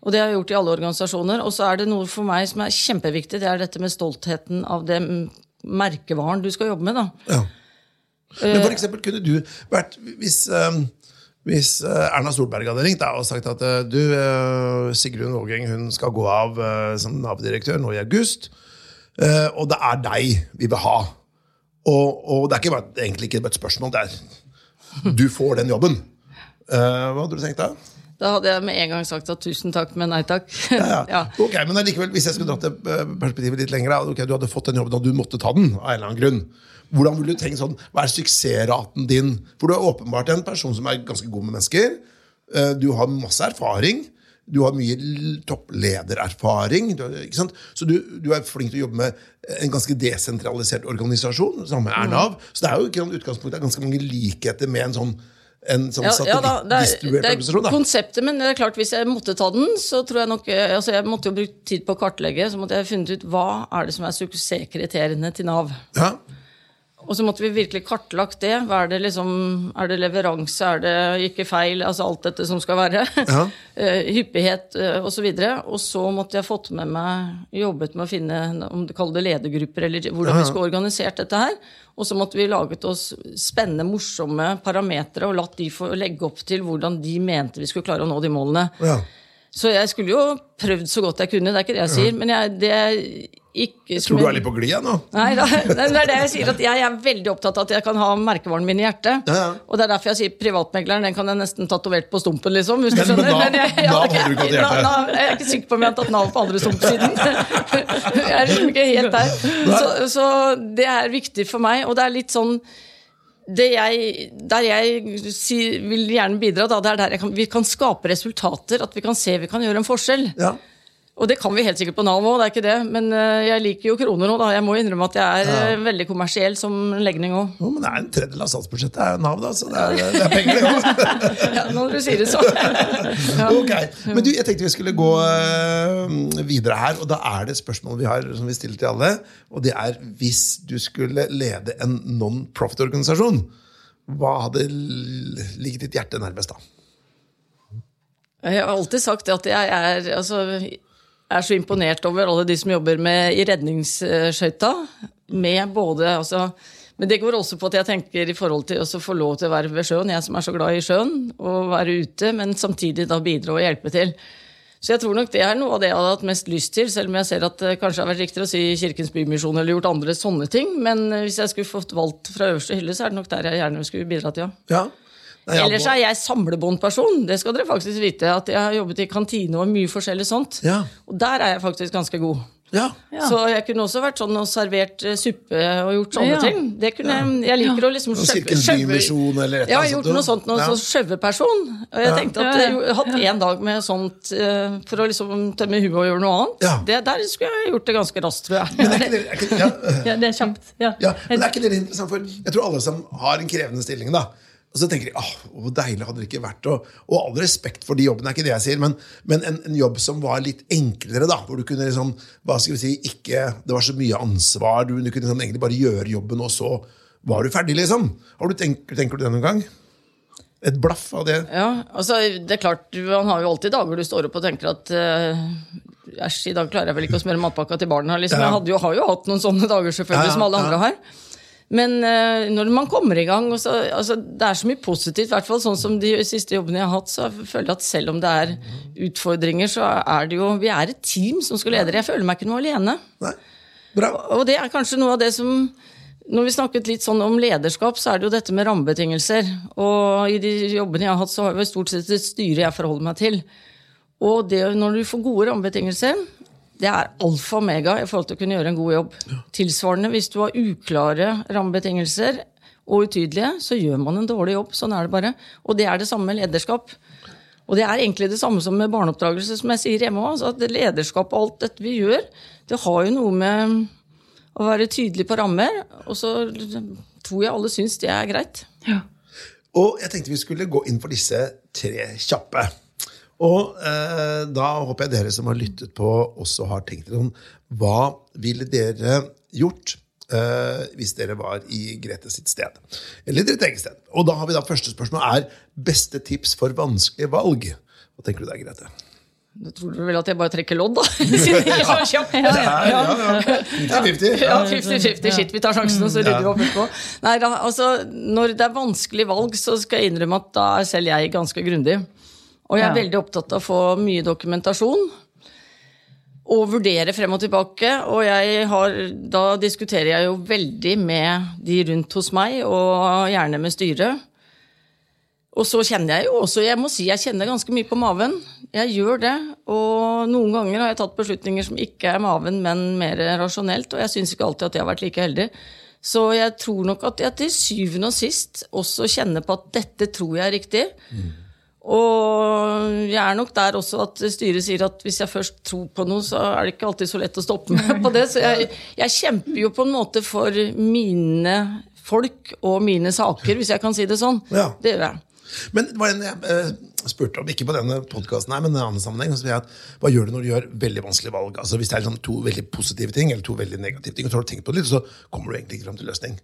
Og det har jeg gjort i alle organisasjoner. Og så er det noe for meg som er kjempeviktig, det er dette med stoltheten av den merkevaren du skal jobbe med. da. Ja. Men for eksempel kunne du vært Hvis, eh, hvis eh, Erna Solberg hadde ringt og sagt at eh, du, eh, Sigrun Vågeng hun skal gå av eh, som Nav-direktør nå i august, eh, og det er deg vi vil ha. Og, og det er ikke bare, egentlig ikke et spørsmål, det er du får den jobben. Eh, hva hadde du tenkt da? Da hadde jeg med en gang sagt at tusen takk, men nei takk. Ja, Ja. Ok, men allikevel, Hvis jeg skulle dratt det eh, perspektivet litt lenger, da, ok, du hadde fått den jobben og du måtte ta den, av en eller annen grunn. Hvordan ville du tenkt sånn, Hva er suksessraten din? For du er åpenbart en person som er ganske god med mennesker. Eh, Du har masse erfaring. Du har mye toppledererfaring. Er-? Så du, du er flink til å jobbe med en ganske desentralisert organisasjon. Samme er Nav. Så det er jo ikke noen utgangspunkt, det er ganske mange likheter med en sånn, en sånn Ja, da, det er, det er konseptet, men det er klart hvis jeg måtte ta den, så tror jeg nok altså Jeg måtte jo bruke tid på å kartlegge, så måtte jeg funnet ut hva er det som er suksesskriteriene til Nav. Ja. Og så måtte vi virkelig kartlagt det. Hva er det liksom, er det leveranse, er det ikke feil? Altså alt dette som skal være. Ja. Eh, hyppighet osv. Og så måtte jeg fått med meg jobbet med å finne om du kaller det ledergrupper, eller hvordan vi skulle organisert dette her. Og så måtte vi laget oss spennende, morsomme parametere og latt de få legge opp til hvordan de mente vi skulle klare å nå de målene. Ja. Så jeg skulle jo prøvd så godt jeg kunne, det er ikke det jeg sier. Men jeg, det ikke Tror du er litt på glid nå? Nei, da, det er det jeg sier, at jeg er veldig opptatt av at jeg kan ha merkevaren min i hjertet. Ja, ja. Og det er derfor jeg sier privatmegleren. Den kan jeg nesten tatovert på stumpen, liksom. Hvis du Men- men skjønner. Nav- jeg, Nav holder du ikke hjertet. Nav- Nav- jeg er ikke sikker på om jeg har tatt Nav på andre stumpsiden. jeg er liksom ikke helt der. Så, så det er viktig for meg. Og det er litt sånn det jeg, der jeg si, vil gjerne bidra, da, det er der kan, vi kan skape resultater. At vi kan se vi kan gjøre en forskjell. Ja. Og det kan vi helt sikkert på Nav òg, det er ikke det. Men eh, jeg liker jo kroner nå, da. Jeg må innrømme at jeg er ja. veldig kommersiell som legning òg. Jo, men det er en tredjedel av statsbudsjettet er Nav, da, så det er, det er penger, det òg. Ja, når du sier det sånn. Ok. Men du, jeg tenkte vi skulle gå øh, videre her, og da er det et spørsmål vi har som vi stiller til alle. Og det er hvis du skulle lede en non-profit-organisasjon, hva hadde ligget ditt hjerte nærmest da? Jeg har alltid sagt at jeg er, altså, er så imponert over alle de som jobber med, i redningsskøyta. Med både altså, Men det går også på at jeg tenker i forhold til å få lov til å være ved sjøen, jeg som er så glad i sjøen, og være ute, men samtidig da bidra og hjelpe til. Så jeg tror nok det er noe av det jeg hadde hatt mest lyst til, selv om jeg ser at det kanskje har vært riktigere å si Kirkens Bymisjon eller gjort andre sånne ting. Men hvis jeg skulle fått valgt fra øverste hylle, så er det nok der jeg gjerne skulle bidratt, ja. Ja. Nei, ja, Ellers er jeg samlebåndperson. Det skal dere faktisk vite. At jeg har jobbet i kantine og mye forskjellig sånt. Ja. Og der er jeg faktisk ganske god. ja. Så jeg kunne også vært sånn og servert eh, suppe og gjort sånne Ja. ting. Det kunne jeg, jeg liker å liksom skjøve- Kirkens eller et annet gjort noe sånt, noe ja. sånn skjøveperson. Og jeg Ja. tenkte at jeg hatt én dag med sånt eh, for å liksom tømme huet og gjøre noe annet. Ja. Det, der skulle jeg gjort det ganske raskt, tror jeg. Men er ikke det, er ikke, ja, Ja, det er kjapt. Ja. ja, men er ikke det interessant? For jeg tror alle som har en krevende stilling, da, og så tenker de åh, hvor deilig hadde det ikke vært. Og, og all respekt for de jobbene, er ikke det jeg sier, men, men en, en jobb som var litt enklere, da, hvor du kunne liksom, hva skal vi si, ikke, det var så mye ansvar, du, du kunne liksom egentlig bare gjøre jobben, og så var du ferdig, liksom. Har du tenkt, tenker du det noen gang? Et blaff av det? Ja, altså det er klart, Man har jo alltid dager du står opp og tenker at Æsj, i dag klarer jeg vel ikke å smøre matpakka til barna. Liksom. Ja. Jeg jo, har jo hatt noen sånne dager, selvfølgelig, Ja, som alle andre har. Men uh, når man kommer i gang og så, altså, Det er så mye positivt, i hvert fall sånn som de siste jobbene jeg har hatt. Så jeg føler jeg at selv om det er utfordringer, så er det jo Vi er et team som skal lede det. Jeg føler meg ikke noe alene. Nei? Bra. Og det er kanskje noe av det som Når vi snakket litt sånn om lederskap, så er det jo dette med rammebetingelser. Og i de jobbene jeg har hatt, så har jeg stort sett et styre jeg forholder meg til. Og det, når du får gode rammebetingelser, det er alfa og omega i forhold til å kunne gjøre en god jobb. Tilsvarende, hvis du har uklare rammebetingelser og utydelige, så gjør man en dårlig jobb. Sånn er det bare. Og det er det samme med lederskap. Og det er egentlig det samme som med barneoppdragelse, som jeg sier hjemme òg. At lederskap og alt dette vi gjør, det har jo noe med å være tydelig på rammer. Og så tror jeg alle syns det er greit. Og jeg tenkte vi skulle gå inn for disse tre kjappe. Og eh, da håper jeg dere som har lyttet på, også har tenkt dere om Hva ville dere gjort eh, hvis dere var i Grete sitt sted? Eller ditt eget sted. Og da har vi da første spørsmål er beste tips for vanskelige valg. Hva tenker du der, Grete? Du tror du vel at jeg bare trekker lodd, da? Siden jeg så kjapp. Det er, ja, ja. 50-50. Ja, 50-50. Shit, vi tar sjansen, og så rydder vi opp etterpå. Nei, da, altså, når det er vanskelig valg, så skal jeg innrømme at da er selv jeg ganske grundig. Og jeg er Ja. veldig opptatt av å få mye dokumentasjon. Og vurdere frem og tilbake. Og jeg har, da diskuterer jeg jo veldig med de rundt hos meg, og gjerne med styret. Og så kjenner jeg jo også, jeg må si jeg kjenner ganske mye på maven. Jeg gjør det. Og noen ganger har jeg tatt beslutninger som ikke er maven, men mer rasjonelt. Og jeg syns ikke alltid at jeg har vært like heldig. Så jeg tror nok at jeg til syvende og sist også kjenner på at dette tror jeg er riktig. Og jeg er nok der også at styret sier at hvis jeg først tror på noe, så er det ikke alltid så lett å stoppe meg på det. Så jeg, jeg kjemper jo på en måte for mine folk og mine saker, hvis jeg kan si det sånn. Ja. Det gjør jeg. Men det var en jeg eh, spurte om, ikke på denne podkasten, men i en annen sammenheng. Så at, hva gjør du når du gjør veldig vanskelige valg? Altså Hvis det er liksom to veldig positive ting eller to veldig negative ting, og så har du tenkt på det litt, så kommer du egentlig ikke fram til løsning.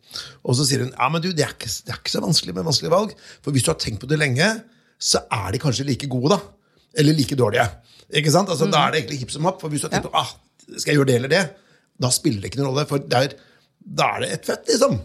Og så sier hun ja, men du, det er, ikke, det er ikke så vanskelig med vanskelige valg. For hvis du har tenkt på det lenge, så er de kanskje like gode, da. Eller like dårlige. Ikke sant? Altså, Da er det egentlig hipp som happ. For hvis du har tenkt ja. ah, skal jeg gjøre det eller det, da spiller det ikke noen rolle. For der, da er det et fett, liksom.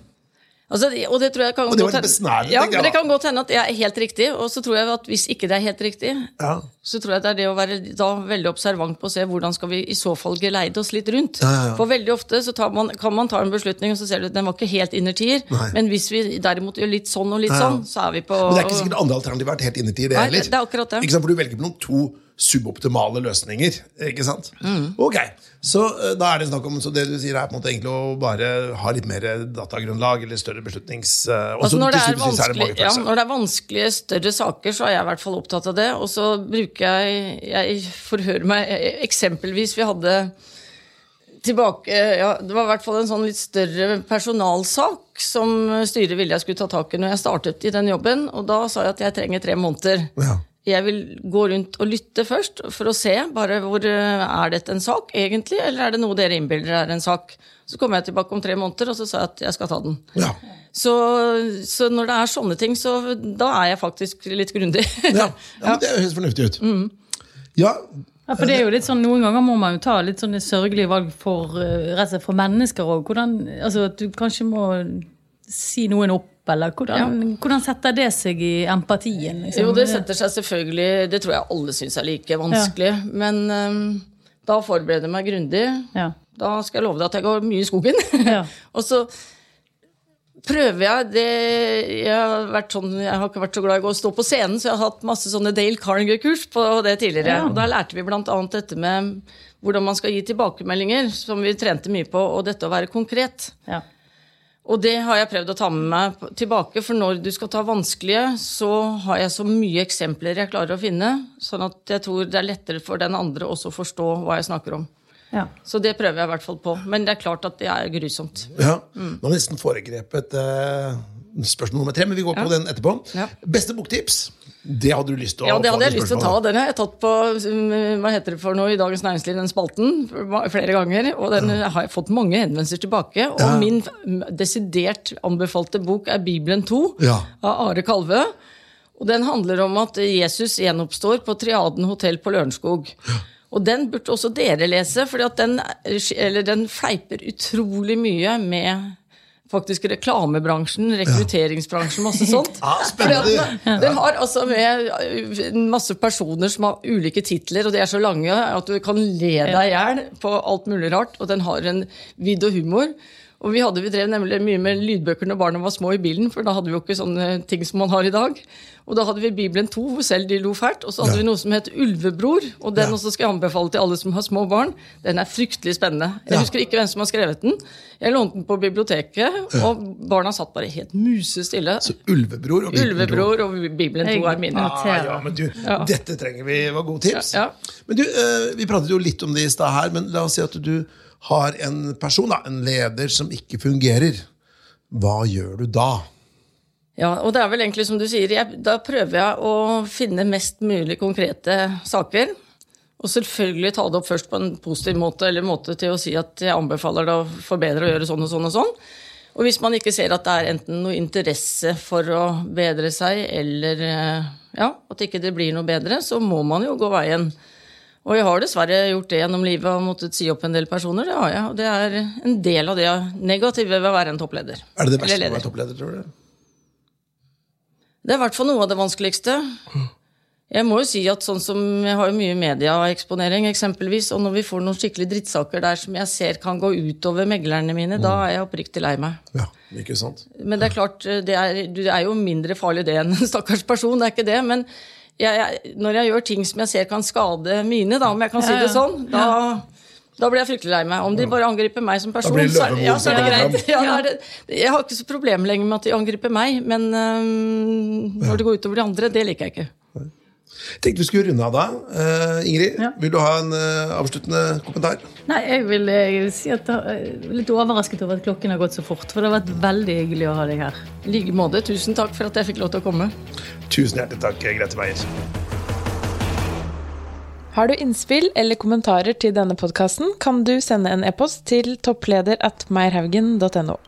Altså, og det tror jeg kan Og det var litt besnærende, ja, men det kan godt hende at det er helt riktig. Og så tror jeg at hvis ikke det er helt riktig, Ja. så tror jeg det er det å være da veldig observant på å se hvordan skal vi i så fall geleide oss litt rundt. Ja, ja. For veldig ofte så tar man, kan man ta en beslutning, og så ser du at den var ikke helt innertier. Men hvis vi derimot gjør litt sånn og litt sånn, så er vi på Men det er ikke sikkert andre alternativer har vært helt innertid, det heller. det er akkurat det. Ikke sant? For du velger på noen to suboptimale løsninger. Ikke sant? Mm. Ok, Så eh, da er det snakk om Så det du sier, er på en måte egentlig å bare ha litt mer datagrunnlag eller større beslutnings... eh, Altså når, det er er det ja, når det er vanskelige, større saker, så er jeg i hvert fall opptatt av det. Og så bruker jeg Jeg forhører meg Eksempelvis, vi hadde tilbake ja, Det var i hvert fall en sånn litt større personalsak som styret ville jeg skulle ta tak i når jeg startet i den jobben. Og da sa jeg at jeg trenger tre måneder. Ja. Jeg vil gå rundt og lytte først, for å se bare hvor eh, er dette en sak egentlig, eller er det noe dere innbiller er en sak. Så kom jeg tilbake om tre måneder, og så sa jeg at jeg skal ta den. Ja. Så, så når det er sånne ting, så da er jeg faktisk litt grundig. Ja. ja, men Det høres fornuftig ut. Mm. Ja, Ja, for det er jo litt sånn, Noen ganger må man jo ta litt sånne sørgelige valg for, eh, rett og slett for mennesker òg. Altså at du kanskje må si noen opp, eller hvordan, hvordan setter det seg i empatien? Liksom? Jo, det setter seg selvfølgelig Det tror jeg alle syns er like vanskelig. Men um, da forbereder jeg meg grundig. Ja. Da skal jeg love deg at jeg går mye i skogen. Ja. og så prøver jeg det jeg har, sånn, jeg har ikke vært så glad i å stå på scenen, så jeg har hatt masse sånne Dale Carnegie-kurs på det tidligere. Ja. Og da lærte vi bl.a. dette med hvordan man skal gi tilbakemeldinger, som vi trente mye på, og dette å være konkret. Ja. Og det har jeg prøvd å ta med meg tilbake, for når du skal ta vanskelige, så har jeg så mye eksempler jeg klarer å finne, sånn at jeg tror det er lettere for den andre også å forstå hva jeg snakker om. Ja. Så det prøver jeg i hvert fall på. Men det er klart at det er grusomt. ja. Mm. Nå har nesten foregrepet uh, spørsmål nummer tre, men vi går på Ja. den etterpå. Ja. Beste boktips? Det hadde du lyst til å ta? Ja, det hadde jeg lyst til å ta. Den har jeg tatt på um, hva heter det for noe, i Dagens Næringsliv, den spalten, flere ganger. Og den har jeg fått mange henvendelser tilbake. Og Ja. min mm, desidert anbefalte bok er Bibelen 2 Ja. av Are Kalve. Og den handler om at Jesus gjenoppstår på Triaden hotell på Lørenskog. Og den burde også dere lese, for den, den fleiper utrolig mye med faktisk reklamebransjen, rekrutteringsbransjen, masse sånt. Ja, den, den har altså med masse personer som har ulike titler, og de er så lange at du kan le deg i hjel på alt mulig rart. Og den har en vidd og humor. Og vi, hadde, vi drev nemlig mye med lydbøker når barna var små i bilen, for da hadde vi jo ikke sånne ting som man har i dag. Og da hadde vi Bibelen 2, hvor selv de lo fælt. Og så hadde Ja. vi noe som het Ulvebror, og den Ja. også skal jeg anbefale til alle som har små barn. Den er fryktelig spennende. Jeg Ja. husker ikke hvem som har skrevet den. Jeg lånte den på biblioteket, og barna satt bare helt musestille. Så Ulvebror og Bibelen Ulvebror og Bibelen 2 er mine. Ah, ja, men du, Ja. Dette trenger vi. Var gode tips. Ja, ja. Men du, eh, Vi pratet jo litt om det i stad her, men la oss si at du har en person, da, en leder, som ikke fungerer. Hva gjør du da? Ja, og det er vel egentlig som du sier, jeg, da prøver jeg å finne mest mulig konkrete saker. Og selvfølgelig ta det opp først på en positiv måte, eller måte til å si at jeg anbefaler det å forbedre og gjøre sånn og sånn og sånn. Og hvis man ikke ser at det er enten noe interesse for å bedre seg, eller eh, ja, at ikke det blir noe bedre, så må man jo gå veien. Og jeg har dessverre gjort det gjennom livet og måttet si opp en del personer. Det har jeg, og det er en del av det negative ved å være en toppleder. Er det det verste med å være toppleder, tror du? Det er i hvert fall noe av det vanskeligste. Jeg må jo si at sånn som Jeg har jo mye medieeksponering, eksempelvis. Og når vi får noen skikkelig drittsaker der som jeg ser kan gå utover meglerne mine, da er jeg oppriktig lei meg. Ja, ikke sant? Men det er klart, det er, du er jo mindre farlig det enn en stakkars person, det er ikke det. Men jeg, jeg, når jeg gjør ting som jeg ser kan skade mine, da, om jeg kan si det sånn, da, da blir jeg fryktelig lei meg. Om de bare angriper meg som person, så, er- ja, så er det greit. Ja, er det, jeg har ikke så problem lenger med at de angriper meg, men um, når det går utover de andre, det liker jeg ikke. Tenkte vi skulle runde av da. Uh, Ingrid, Ja. vil du ha en uh, avsluttende kommentar? Nei, jeg vil eh, si at jeg er litt overrasket over at klokken har gått så fort. For det har vært veldig hyggelig å ha deg her. I like måte. Tusen takk for at jeg fikk lov til å komme. Tusen hjertelig takk, Grete Meier. Har du innspill eller kommentarer til denne podkasten, kan du sende en e-post til toppleder at meierhaugen.no.